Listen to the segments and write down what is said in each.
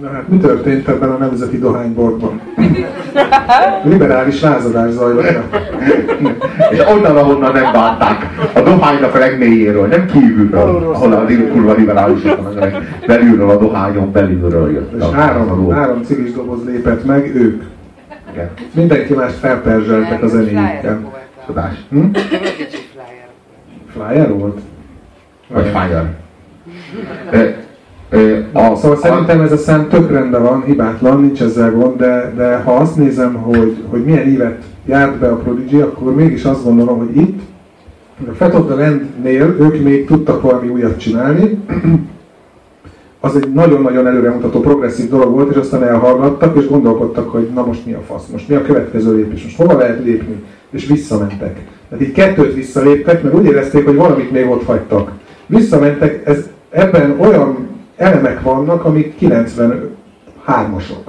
Na hát mi történt ebben a nemzeti dohányboltban? Liberális lázadás zajlott. És onnan, ahonnan nem bánták, a dohánynak a legmélyéről, nem kívülről, ahol a kurva liberálisok belülről a dohányon belülről jött. És három, három cigis doboz lépett meg, ők. Igen. Mindenki más felperzseltek a zenéjükkel. Csodás. Hm? Flyer volt? Vagy Fire. A, szóval a, szerintem ez a szám tök rendben van, hibátlan, nincs ezzel gond, de, de ha azt nézem, hogy, hogy milyen évet járt be a Prodigy, akkor mégis azt gondolom, hogy itt, a Fat of the Land-nél ők még tudtak valami újat csinálni, az egy nagyon-nagyon előremutató progresszív dolog volt, és aztán elhallgattak, és gondolkodtak, hogy na most mi a fasz, most mi a következő lépés, most hova lehet lépni, és visszamentek. Tehát így kettőt visszaléptek, mert úgy érezték, hogy valamit még ott hagytak. Visszamentek, ez, ebben olyan elemek vannak, amik 93-asok.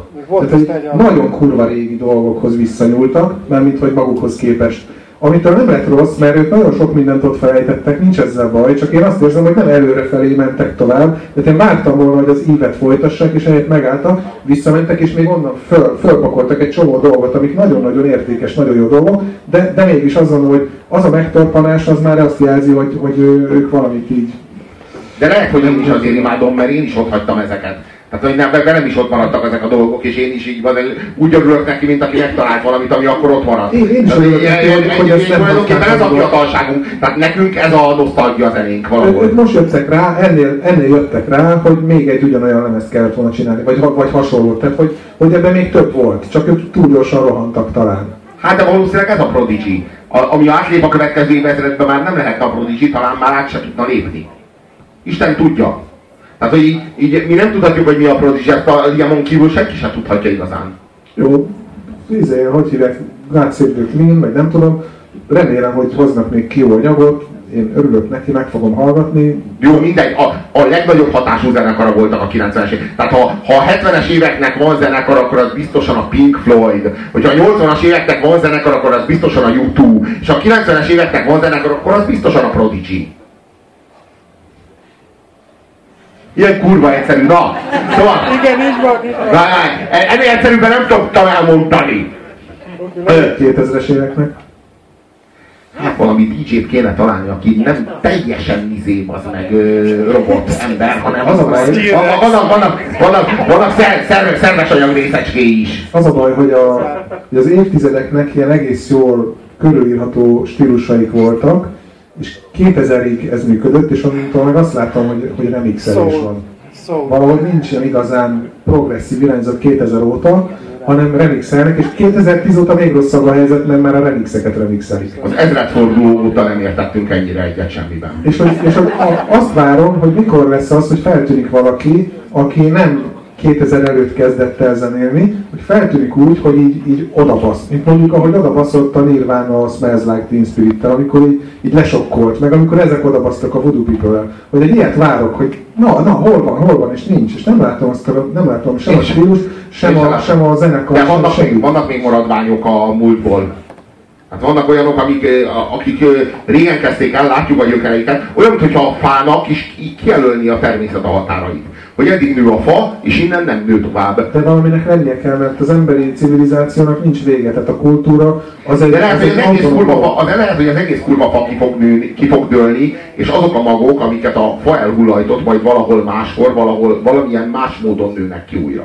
Tehát, nagyon kurva régi dolgokhoz visszanyúltak, mármint hogy magukhoz képest. Amitől nem lett rossz, mert ők nagyon sok mindent ott felejtettek, nincs ezzel baj, csak én azt érzem, hogy nem előre felé mentek tovább. Tehát én vártam volna, hogy az ívet folytassák, és ehhez megálltak, visszamentek, és még onnan föl, fölpakoltak egy csomó dolgot, amik nagyon-nagyon értékes, nagyon jó dolgok, de, de mégis gondolom, hogy az a megtorpanás az már azt jelzi, hogy, hogy ők valamit így de lehet, hogy én is azért imádom, mert én is ott hagytam ezeket. Tehát, hogy nem, velem is ott maradtak ezek a dolgok, és én is így van, úgy örülök neki, mint aki megtalált valamit, ami akkor ott maradt. Én, én is örülök neki, hogy, ezt nem ez a fiatalságunk, tehát nekünk ez a nosztalgia zenénk valahol. Ők most jöttek rá, ennél, ennél jöttek rá, hogy még egy ugyanolyan lemezt kellett volna csinálni, vagy, vagy hasonló. Tehát, hogy, hogy ebben még több volt, csak ők túl gyorsan rohantak talán. Hát de valószínűleg ez a Prodigy. A, ami átlép a következő évezredben már nem lehet a Prodigy, talán már át se tudna lépni. Isten tudja. Tehát, hogy így, így mi nem tudhatjuk, hogy mi a Prodigy, ezt a Liamon kívül senki sem tudhatja igazán. Jó, izé, hogy hívják, the Clean, vagy nem tudom, remélem, hogy hoznak még jó anyagot, én örülök neki, meg fogom hallgatni. Jó, mindegy, a, a legnagyobb hatású zenekara voltak a 90-es évek. Tehát ha, ha a 70-es éveknek van zenekar, akkor az biztosan a Pink Floyd. Hogyha a 80-as éveknek van zenekar, akkor az biztosan a U2. És ha a 90-es éveknek van zenekar, akkor az biztosan a Prodigy. Ilyen kurva egyszerű, na! Szóval... Igen, így van. Így van. ennél egyszerűbben nem tudtam elmondani. 2000-es éveknek. Hát valami DJ-t kéne találni, aki nem teljesen izé, az meg robot ember, hanem az a baj, vannak, vannak, vannak, vannak szer, szer, szerves anyag részecskéi is. Az a baj, hogy, a, hogy az évtizedeknek ilyen egész jól körülírható stílusaik voltak, és 2000-ig ez működött, és onnantól meg azt láttam, hogy, hogy remixelés so, van. So. Valahogy nincsen igazán progresszív irányzat 2000 óta, hanem remixelnek, és 2010 óta még rosszabb a helyzet, mert már a remixeket remixelik. Az ezredforduló óta nem értettünk ennyire egyet semmiben. És, hogy, és hogy azt várom, hogy mikor lesz az, hogy feltűnik valaki, aki nem 2000 előtt kezdett el zenélni, hogy feltűnik úgy, hogy így, így odabasz. Mint mondjuk, ahogy odabaszott a Nirvana a Smells Like Teen spirit amikor így, így lesokkolt, meg amikor ezek odabasztak a Voodoo people hogy egy ilyet várok, hogy na, na, hol van, hol van, és nincs, és nem látom, azt a, nem látom sem a stílus, sem a, sem a zenekar, De vannak, még, vannak még maradványok a múltból. Hát vannak olyanok, akik, akik régen kezdték el, látjuk a gyökereiket, olyan, mintha a fának is kijelölni a természet a határait hogy eddig nő a fa, és innen nem nő tovább. De valaminek lennie kell, mert az emberi civilizációnak nincs vége, tehát a kultúra az egy... De lehet, hogy az, egész kurva, az, lehet, hogy az egész kurva fa ki fog, nőni, ki fog dőlni, és azok a magok, amiket a fa elhullajtott, majd valahol máskor, valahol valamilyen más módon nőnek ki újra.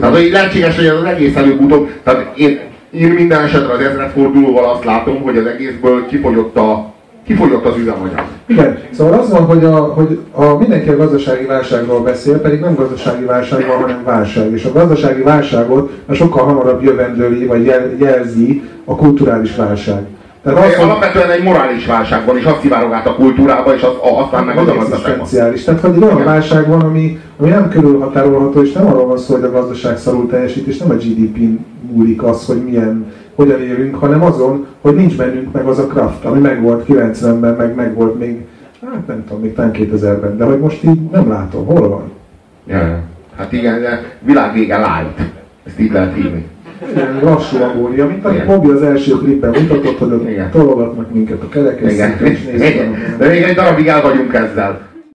Tehát, hogy lehetséges, hogy az egész előbb-utóbb, tehát én, én minden esetre az ezredfordulóval azt látom, hogy az egészből kifogyott a kifogyott az üzemanyag. Igen, szóval az van, hogy, a, hogy a, mindenki a gazdasági válságról beszél, pedig nem gazdasági válság hanem válság. És a gazdasági válságot a sokkal hamarabb jövendőli, vagy jel, jelzi a kulturális válság. Tehát az, alapvetően egy morális válság van, és azt szivárog át a kultúrába, és az, aztán meg az a gazdaságban. Tehát, hogy egy olyan válság van, ami, ami nem körülhatárolható, és nem arról van szó, hogy a gazdaság szarul teljesít, és nem a GDP-n múlik az, hogy milyen hogyan élünk, hanem azon, hogy nincs bennünk meg az a kraft, ami megvolt 90-ben, meg megvolt még, hát nem tudom, még talán 2000-ben, de hogy most így nem látom, hol van? Ja, hát igen, de világvége light, ezt így lehet hívni. Lassú agónia, mint amit Bobby az első klipben mutatott, hogy ott tologatnak minket a kerekes Igen. és nézzük. De még egy darabig el vagyunk ezzel.